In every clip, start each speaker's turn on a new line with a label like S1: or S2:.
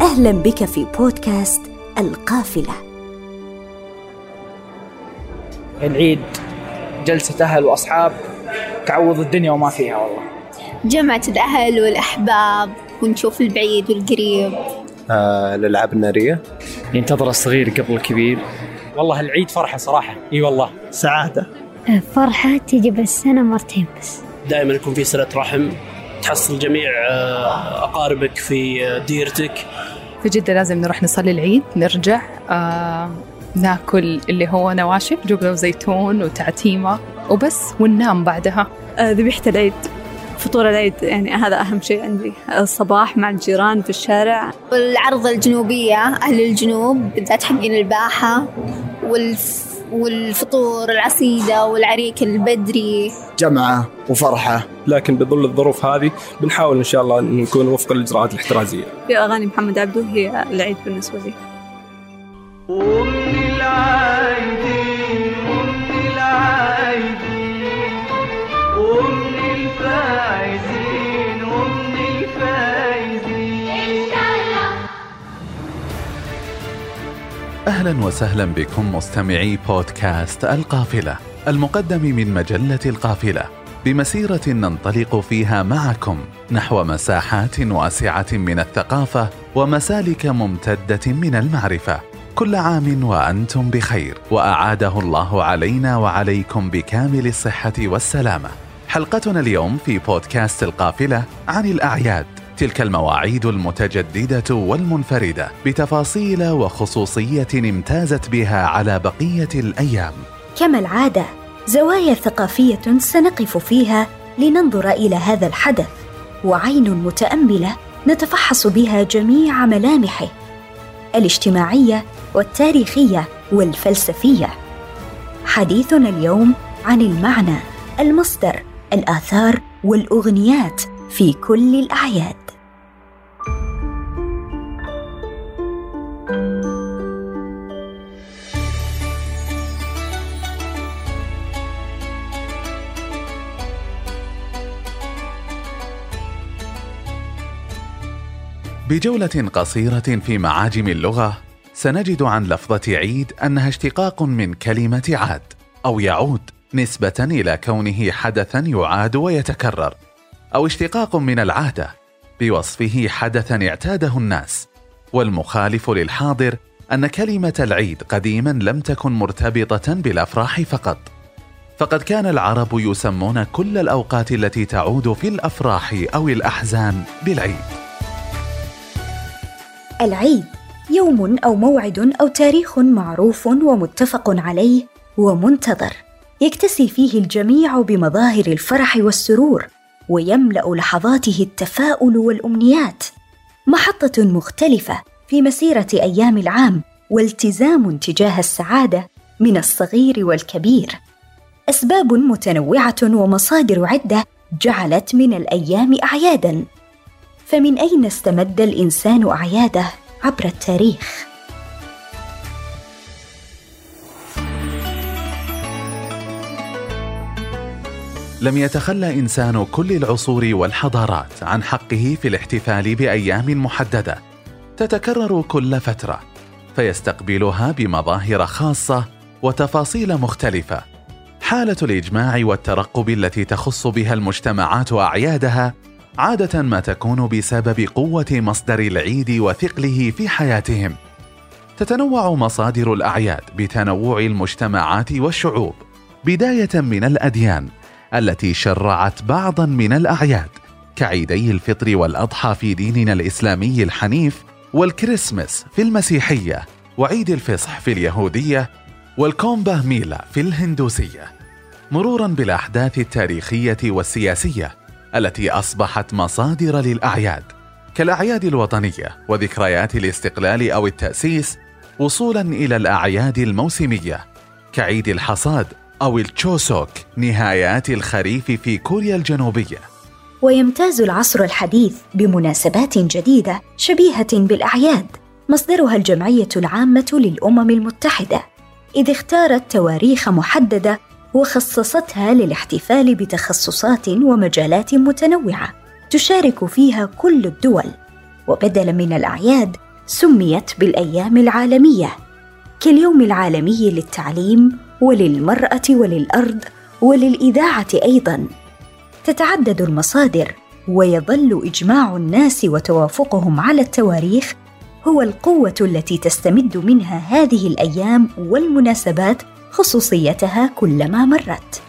S1: أهلا بك في بودكاست القافلة.
S2: العيد جلسة أهل وأصحاب تعوض الدنيا وما فيها والله.
S3: جمعة الأهل والأحباب ونشوف البعيد والقريب.
S4: آه الألعاب النارية.
S2: ينتظر الصغير قبل الكبير. والله العيد فرحة صراحة. إي والله.
S5: سعادة.
S6: فرحة تيجي بالسنة مرتين بس.
S7: دائما يكون في صلة رحم. تحصل جميع آه، أقاربك في آه، ديرتك.
S8: في جدة لازم نروح نصلي العيد نرجع آه ناكل اللي هو نواشف جبنة وزيتون وتعتيمة وبس وننام بعدها.
S9: آه، ذبيحة العيد فطور العيد يعني هذا أهم شيء عندي. الصباح مع الجيران في الشارع.
S3: والعرضة الجنوبية أهل الجنوب بالذات حقين الباحة والف والفطور العصيدة والعريك البدري.
S5: جمعة وفرحة.
S4: لكن بظل الظروف هذه بنحاول إن شاء الله أن نكون وفق الإجراءات الاحترازية.
S9: في أغاني محمد عبده هي العيد بالنسبة لي.
S10: أهلا وسهلا بكم مستمعي بودكاست القافلة المقدم من مجلة القافلة. بمسيرة ننطلق فيها معكم نحو مساحات واسعة من الثقافة ومسالك ممتدة من المعرفة. كل عام وأنتم بخير وأعاده الله علينا وعليكم بكامل الصحة والسلامة. حلقتنا اليوم في بودكاست القافلة عن الأعياد. تلك المواعيد المتجددة والمنفردة بتفاصيل وخصوصية امتازت بها على بقية الأيام.
S1: كما العادة زوايا ثقافية سنقف فيها لننظر إلى هذا الحدث وعين متأملة نتفحص بها جميع ملامحه الاجتماعية والتاريخية والفلسفية. حديثنا اليوم عن المعنى المصدر الآثار والأغنيات في كل الأعياد.
S10: بجولة قصيرة في معاجم اللغة سنجد عن لفظة عيد أنها اشتقاق من كلمة عاد أو يعود نسبة إلى كونه حدثا يعاد ويتكرر أو اشتقاق من العادة بوصفه حدثا اعتاده الناس. والمخالف للحاضر أن كلمة العيد قديما لم تكن مرتبطة بالأفراح فقط. فقد كان العرب يسمون كل الأوقات التي تعود في الأفراح أو الأحزان بالعيد.
S1: العيد. يوم أو موعد أو تاريخ معروف ومتفق عليه ومنتظر. يكتسي فيه الجميع بمظاهر الفرح والسرور ويملأ لحظاته التفاؤل والأمنيات. محطة مختلفة في مسيرة أيام العام والتزام تجاه السعادة من الصغير والكبير. أسباب متنوعة ومصادر عدة جعلت من الأيام اعيادا. فمن أين استمد الإنسان أعياده عبر التاريخ؟
S10: لم يتخلى إنسان كل العصور والحضارات عن حقه في الاحتفال بأيام محددة. تتكرر كل فترة فيستقبلها بمظاهر خاصة وتفاصيل مختلفة. حالة الإجماع والترقب التي تخص بها المجتمعات أعيادها عادة ما تكون بسبب قوة مصدر العيد وثقله في حياتهم. تتنوع مصادر الأعياد بتنوع المجتمعات والشعوب بداية من الأديان التي شرعت بعضا من الأعياد كعيدي الفطر والأضحى في ديننا الإسلامي الحنيف والكريسماس في المسيحية وعيد الفصح في اليهودية والكومبا ميلا في الهندوسية. مرورا بالأحداث التاريخية والسياسية التي أصبحت مصادر للأعياد كالأعياد الوطنية وذكريات الاستقلال أو التأسيس وصولا إلى الأعياد الموسمية كعيد الحصاد أو التشوسوك نهايات الخريف في كوريا الجنوبية.
S1: ويمتاز العصر الحديث بمناسبات جديدة شبيهة بالأعياد مصدرها الجمعية العامة للأمم المتحدة إذ اختارت تواريخ محددة وخصصتها للاحتفال بتخصصات ومجالات متنوعة تشارك فيها كل الدول. وبدلا من الأعياد سميت بالأيام العالمية كاليوم العالمي للتعليم وللمرأة وللأرض وللإذاعة أيضا. تتعدد المصادر ويظل إجماع الناس وتوافقهم على التواريخ هو القوة التي تستمد منها هذه الأيام والمناسبات خصوصيتها كلما مرت.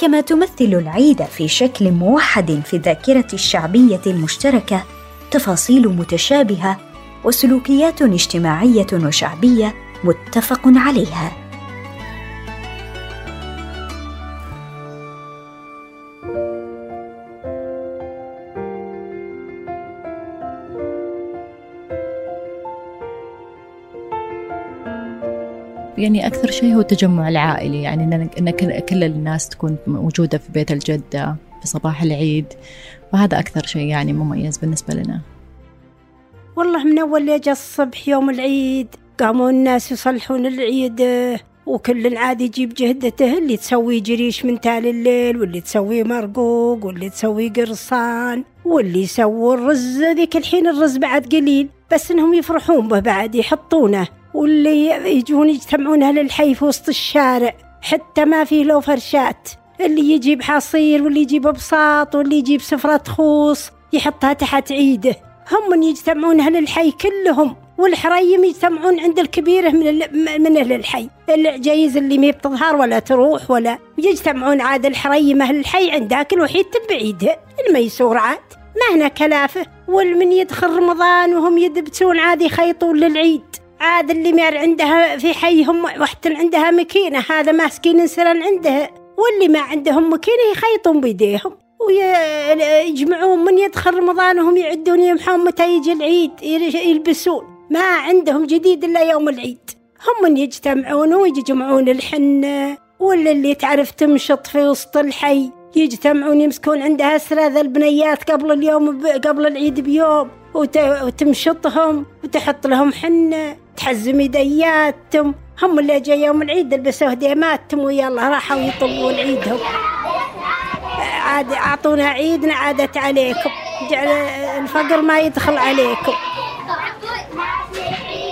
S1: كما تمثل العيد في شكل موحد في الذاكرة الشعبية المشتركة تفاصيل متشابهة وسلوكيات اجتماعية وشعبية متفق عليها.
S11: يعني أكثر شيء هو التجمع العائلي يعني أن كل الناس تكون موجودة في بيت الجدة في صباح العيد فهذا أكثر شيء يعني مميز بالنسبة لنا.
S12: والله من أول يجي الصبح يوم العيد قاموا الناس يصلحون العيد وكل عاد يجيب جهدته اللي تسوي جريش من تال الليل واللي تسوي مرقوق واللي تسوي قرصان واللي يسووا الرز ذيك الحين الرز بعد قليل بس إنهم يفرحون به بعد يحطونه. واللي يجون يجتمعون أهل الحي في وسط الشارع. حتى ما فيه لو فرشات اللي يجيب حصير واللي يجيب بساط واللي يجيب سفرة خوص يحطها تحت عيده. هم من يجتمعون أهل الحي كلهم. والحريم يجتمعون عند الكبيرة من من أهل الحي. العجيز اللي ما بتظهر ولا تروح ولا يجتمعون عاد الحريم أهل الحي عند ذاك الوحيد بعيده الميسور عاد. ما هنا كلافه. والمن يدخل رمضان وهم يدبسون عاد يخيطون للعيد. عاد اللي مار عندها في حيهم واحدة عندها مكينة هذا ماسكين سرا عندها واللي ما عندهم مكينة يخيطون بيديهم ويجمعون من يدخل رمضان وهم يعدون يمحون متى يجي العيد يلبسون. ما عندهم جديد إلا يوم العيد. هم من يجتمعون ويجمعون الحنة ولا اللي تعرف تمشط في وسط الحي. يجتمعون يمسكون عندها سرى البنيات قبل اليوم قبل العيد بيوم وتمشطهم وتحط لهم حنة. تحزم يدياتهم هم اللي جاي يوم العيد لبسوا هديماتهم ويلا راحوا يطلبون عيدهم عاد أعطونا عيدنا عادت عليكم. جعل الفقر ما يدخل عليكم.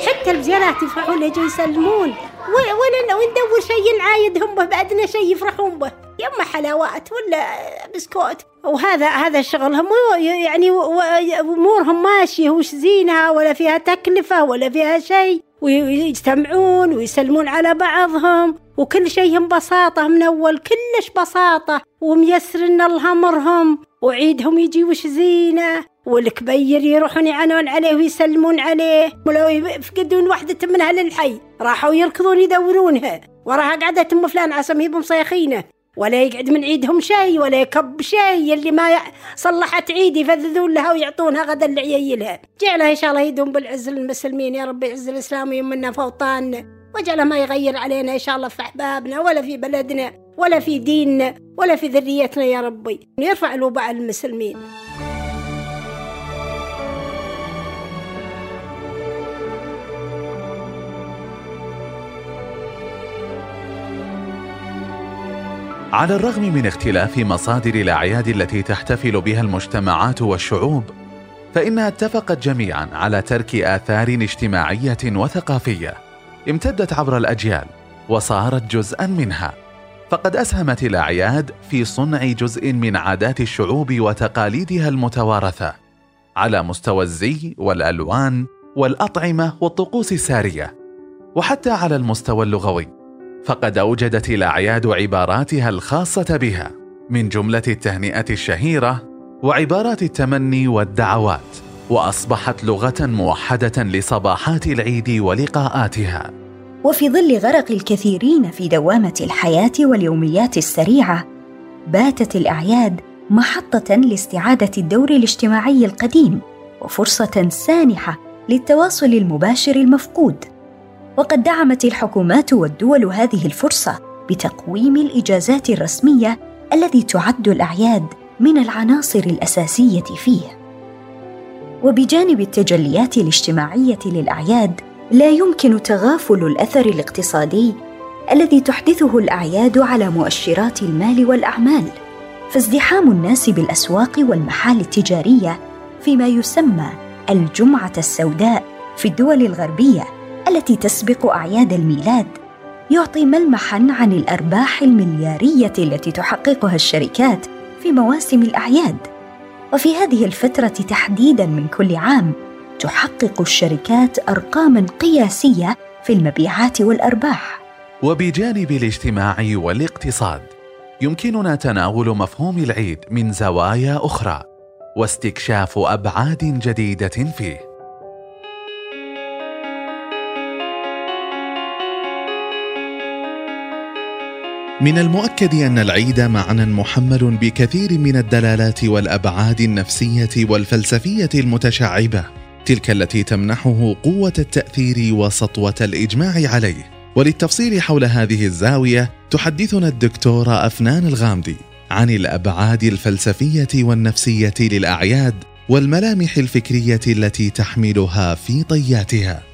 S12: حتى البزيارات يفرحون يجوا يسلمون. ولا وندور شيء نعايدهم به؟ بعدنا شيء يفرحون به. يما حلاوات ولا بسكوت؟ وهذا هذا شغلهم يعني أمورهم ماشية وش زينها ولا فيها تكلفة ولا فيها شيء. ويجتمعون ويسلمون على بعضهم وكل شيء ببساطة من أول كلش بساطة. وميسر الله أمرهم وعيدهم يجي وش زينة. والكبير يروحون يعنون عليه ويسلمون عليه. ولو يفقدون وحدة من أهل الحي. راحوا يركضون يدورونها. وراها قعدت أم فلان عسى هي بمصيخينه ولا يقعد من عيدهم شيء ولا يكب شيء اللي ما صلحت عيد يفذذون لها ويعطونها غدا لعيالها جعلها إن شاء الله يدوم بالعز للمسلمين يا رب يعز الإسلام ويمنا فوطاننا وجعل ما يغير علينا إن شاء الله في أحبابنا ولا في بلدنا ولا في ديننا ولا في ذريتنا يا ربي. يرفع الوباء المسلمين.
S10: على الرغم من اختلاف مصادر الأعياد التي تحتفل بها المجتمعات والشعوب فانها اتفقت جميعا على ترك آثار اجتماعية وثقافية امتدت عبر الأجيال وصارت جزءا منها. فقد أسهمت الأعياد في صنع جزء من عادات الشعوب وتقاليدها المتوارثة على مستوى الزي والألوان والأطعمة والطقوس السارية وحتى على المستوى اللغوي. فقد أوجدت الأعياد عباراتها الخاصة بها من جملة التهنئة الشهيرة وعبارات التمني والدعوات وأصبحت لغة موحدة لصباحات العيد ولقاءاتها.
S1: وفي ظل غرق الكثيرين في دوامة الحياة واليوميات السريعة باتت الأعياد محطة لاستعادة الدور الاجتماعي القديم وفرصة سانحة للتواصل المباشر المفقود. وقد دعمت الحكومات والدول هذه الفرصة بتقويم الإجازات الرسمية التي تعد الأعياد من العناصر الأساسية فيه. وبجانب التجليات الاجتماعية للأعياد لا يمكن تغافل الأثر الاقتصادي الذي تحدثه الأعياد على مؤشرات المال والأعمال فازدحام الناس بالأسواق والمحال التجارية فيما يسمى الجمعة السوداء في الدول الغربية التي تسبق أعياد الميلاد يعطي ملمحا عن الأرباح المليارية التي تحققها الشركات في مواسم الأعياد. وفي هذه الفترة تحديدا من كل عام تحقق الشركات أرقاما قياسية في المبيعات والأرباح.
S10: وبجانب الاجتماع والاقتصاد يمكننا تناول مفهوم العيد من زوايا أخرى واستكشاف أبعاد جديدة فيه. من المؤكد أن العيد معنى محمل بكثير من الدلالات والأبعاد النفسية والفلسفية المتشعبة تلك التي تمنحه قوة التأثير وسطوة الإجماع عليه. وللتفصيل حول هذه الزاوية تحدثنا الدكتوره أفنان الغامدي عن الأبعاد الفلسفية والنفسية للأعياد والملامح الفكرية التي تحملها في طياتها.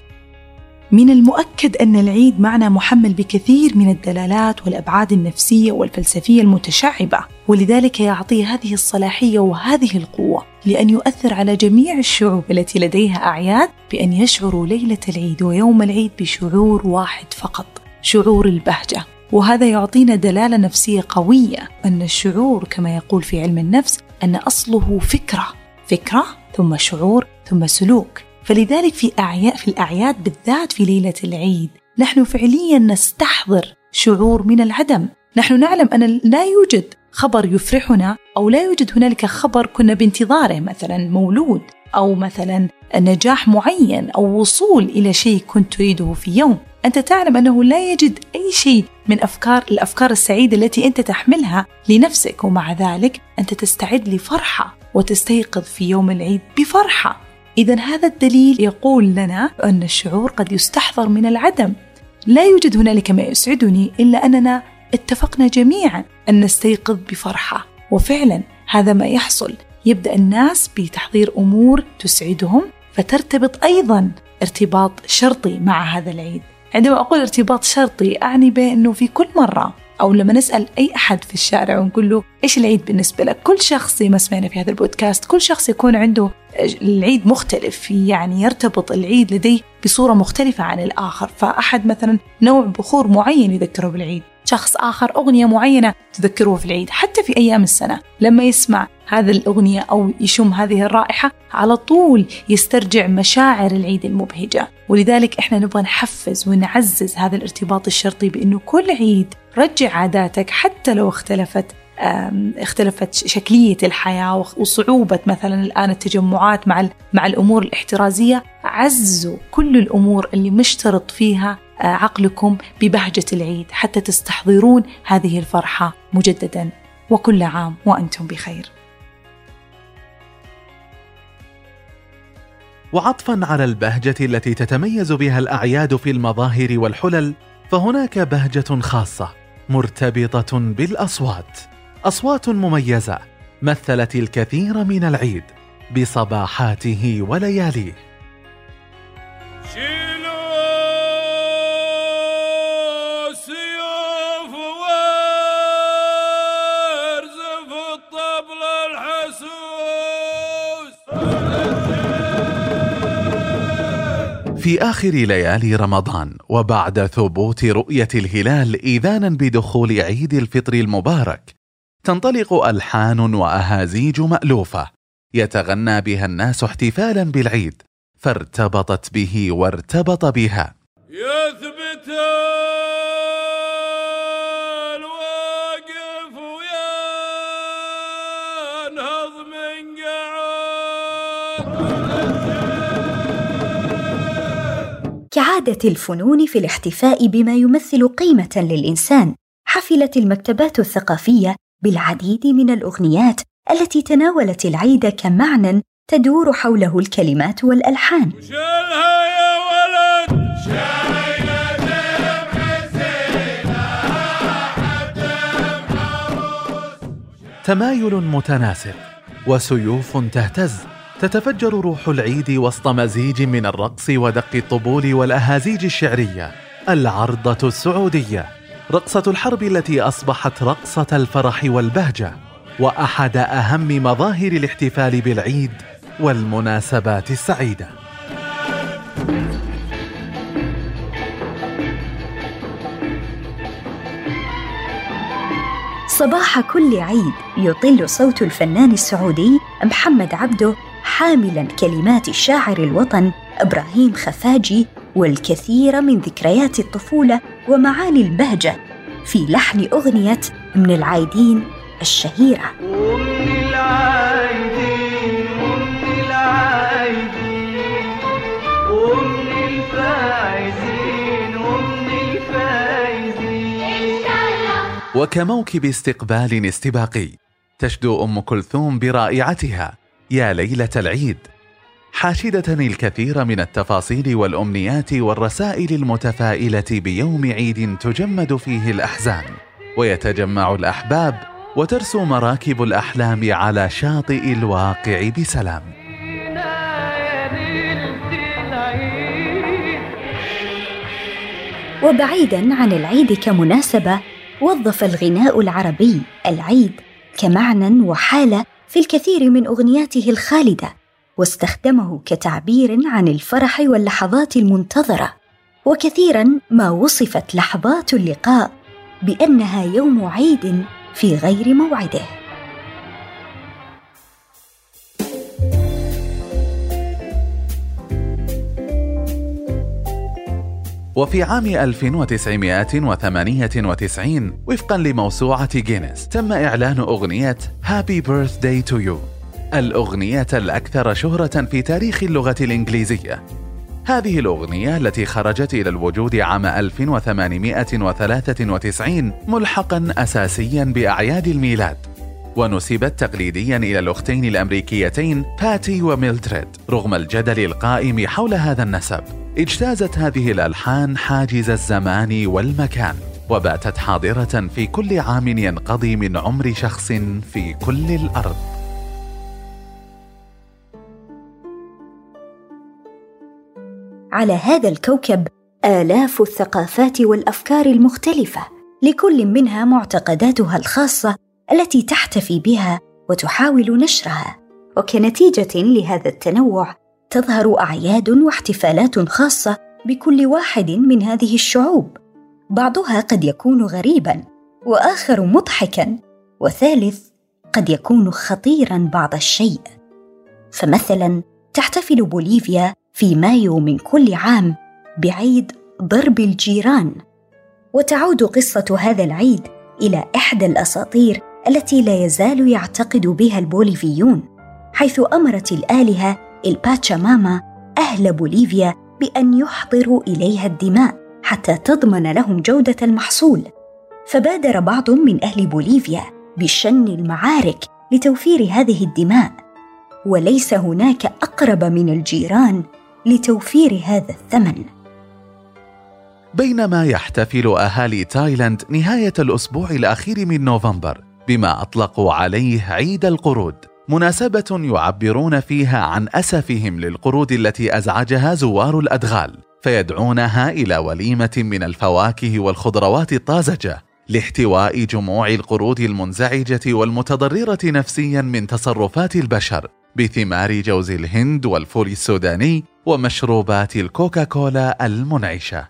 S13: من المؤكد أن العيد معنى محمل بكثير من الدلالات والأبعاد النفسية والفلسفية المتشعبة ولذلك يعطي هذه الصلاحية وهذه القوة لأن يؤثر على جميع الشعوب التي لديها أعياد بأن يشعروا ليلة العيد ويوم العيد بشعور واحد فقط شعور البهجة. وهذا يعطينا دلالة نفسية قوية أن الشعور كما يقول في علم النفس أن أصله فكرة فكرة ثم شعور ثم سلوك. فلذلك في أعياد في الأعياد بالذات في ليلة العيد نحن فعليا نستحضر شعور من العدم. نحن نعلم أن لا يوجد خبر يفرحنا أو لا يوجد هنالك خبر كنا بانتظاره مثلا مولود أو مثلا نجاح معين أو وصول إلى شيء كنت تريده في يوم. أنت تعلم أنه لا يجد أي شيء من أفكار الأفكار السعيدة التي أنت تحملها لنفسك ومع ذلك أنت تستعد لفرحة وتستيقظ في يوم العيد بفرحة. إذا هذا الدليل يقول لنا أن الشعور قد يستحضر من العدم. لا يوجد هنالك ما يسعدني إلا أننا اتفقنا جميعا أن نستيقظ بفرحة. وفعلا هذا ما يحصل. يبدأ الناس بتحضير أمور تسعدهم فترتبط أيضا ارتباط شرطي مع هذا العيد. عندما أقول ارتباط شرطي أعني بأنه في كل مرة أو لما نسأل أي أحد في الشارع ونقول له إيش العيد بالنسبة لك؟ كل شخص زي ما سمعنا في هذا البودكاست. كل شخص يكون عنده العيد مختلف يعني يرتبط العيد لديه بصورة مختلفة عن الآخر. فأحد مثلا نوع بخور معين يذكره بالعيد. شخص آخر أغنية معينة تذكره في العيد حتى في أيام السنة. لما يسمع هذه الأغنية أو يشم هذه الرائحة على طول يسترجع مشاعر العيد المبهجة. ولذلك إحنا نبغى نحفز ونعزز هذا الارتباط الشرطي بأنه كل عيد رجع عاداتك حتى لو اختلفت اختلفت شكلية الحياة وصعوبة مثلا الآن التجمعات مع مع الأمور الاحترازية. عزوا كل الأمور اللي مشترط فيها عقلكم ببهجة العيد حتى تستحضرون هذه الفرحة مجددا. وكل عام وأنتم بخير.
S10: وعطفا على البهجة التي تتميز بها الأعياد في المظاهر والحلل فهناك بهجة خاصة مرتبطة بالأصوات. أصوات مميزة مثلت الكثير من العيد بصباحاته ولياليه. في آخر ليالي رمضان وبعد ثبوت رؤية الهلال إذانا بدخول عيد الفطر المبارك تنطلق ألحان وأهازيج مألوفة يتغنى بها الناس احتفالا بالعيد فارتبطت به وارتبط بها.
S14: يثبت
S1: كعادة الفنون في الاحتفاء بما يمثل قيمة للإنسان حفلت المكتبات الثقافية بالعديد من الأغنيات التي تناولت العيد كمعنى تدور حوله الكلمات والألحان.
S10: تمايل متناسق وسيوف تهتز. تتفجر روح العيد وسط مزيج من الرقص ودق الطبول والأهازيج الشعرية العرضة السعودية رقصة الحرب التي أصبحت رقصة الفرح والبهجة وأحد أهم مظاهر الاحتفال بالعيد والمناسبات السعيدة.
S1: صباح كل عيد يطل صوت الفنان السعودي محمد عبده حاملا كلمات الشاعر الوطن إبراهيم خفاجي والكثير من ذكريات الطفولة ومعاني البهجة في لحن أغنية من العايدين
S14: الشهيرة.
S10: وكموكب استقبال استباقي تشدو أم كلثوم برائعتها. يا ليلة العيد. حاشده الكثير من التفاصيل والأمنيات والرسائل المتفائلة بيوم عيد تجمد فيه الأحزان ويتجمع الأحباب وترسو مراكب الأحلام على شاطئ الواقع بسلام.
S1: وبعيدا عن العيد كمناسبة وظف الغناء العربي العيد كمعنى وحالة في الكثير من أغنياته الخالدة واستخدمه كتعبير عن الفرح واللحظات المنتظرة وكثيرا ما وصفت لحظات اللقاء بأنها يوم عيد في غير موعده.
S10: وفي عام 1998 وفقا لموسوعة جينيس تم إعلان أغنية Happy Birthday to You. الأغنية الأكثر شهرة في تاريخ اللغة الإنجليزية. هذه الأغنية التي خرجت إلى الوجود عام 1893 ملحقا أساسيا بأعياد الميلاد. ونسبت تقليديا إلى الأختين الأمريكيتين باتي وميلدريد رغم الجدل القائم حول هذا النسب. اجتازت هذه الألحان حاجز الزمان والمكان وباتت حاضرة في كل عام ينقضي من عمر شخص في كل الأرض.
S1: على هذا الكوكب آلاف الثقافات والأفكار المختلفة لكل منها معتقداتها الخاصة التي تحتفي بها وتحاول نشرها. وكنتيجة لهذا التنوع تظهر أعياد واحتفالات خاصة بكل واحد من هذه الشعوب. بعضها قد يكون غريبا وآخر مضحكا وثالث قد يكون خطيرا بعض الشيء. فمثلا تحتفل بوليفيا في مايو من كل عام بعيد ضرب الجيران. وتعود قصة هذا العيد إلى إحدى الأساطير التي لا يزال يعتقد بها البوليفيون حيث أمرت الآلهة الباتشاماما أهل بوليفيا بأن يحضروا إليها الدماء حتى تضمن لهم جودة المحصول. فبادر بعض من أهل بوليفيا بشن المعارك لتوفير هذه الدماء. وليس هناك أقرب من الجيران لتوفير هذا الثمن.
S10: بينما يحتفل أهالي تايلاند نهاية الأسبوع الأخير من نوفمبر بما أطلقوا عليه عيد القرود. مناسبة يعبرون فيها عن أسفهم للقرود التي أزعجها زوار الأدغال فيدعونها إلى وليمة من الفواكه والخضروات الطازجة لاحتواء جموع القرود المنزعجة والمتضررة نفسيا من تصرفات البشر بثمار جوز الهند والفول السوداني ومشروبات الكوكاكولا المنعشة.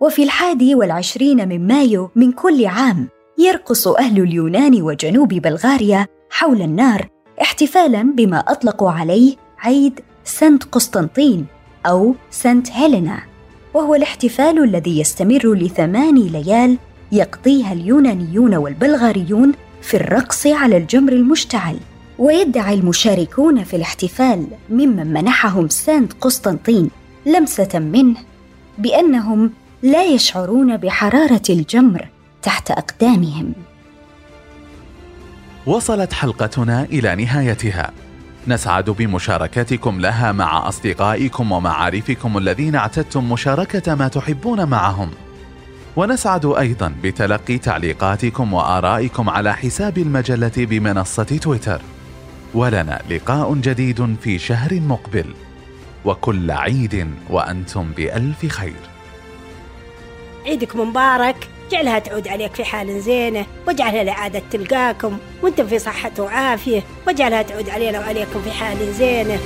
S1: وفي الحادي والعشرين من مايو من كل عام يرقص أهل اليونان وجنوب بلغاريا حول النار احتفالا بما أطلقوا عليه عيد سانت قسطنطين أو سانت هيلينا وهو الاحتفال الذي يستمر لثماني ليال يقضيها اليونانيون والبلغاريون في الرقص على الجمر المشتعل. ويدعي المشاركون في الاحتفال ممن منحهم سانت قسطنطين لمسة منه بأنهم لا يشعرون بحرارة الجمر تحت أقدامهم.
S10: وصلت حلقتنا إلى نهايتها. نسعد بمشاركتكم لها مع أصدقائكم ومعارفكم الذين اعتدتم مشاركة ما تحبون معهم. ونسعد أيضا بتلقي تعليقاتكم وآرائكم على حساب المجلة بمنصة تويتر. ولنا لقاء جديد في شهر مقبل. وكل عيد وأنتم بألف خير.
S12: عيدك مبارك. جعلها تعود عليك في حال زينة واجعلها لعادة تلقاكم وأنتم في صحة وعافية واجعلها تعود علينا وعليكم في حال زينة.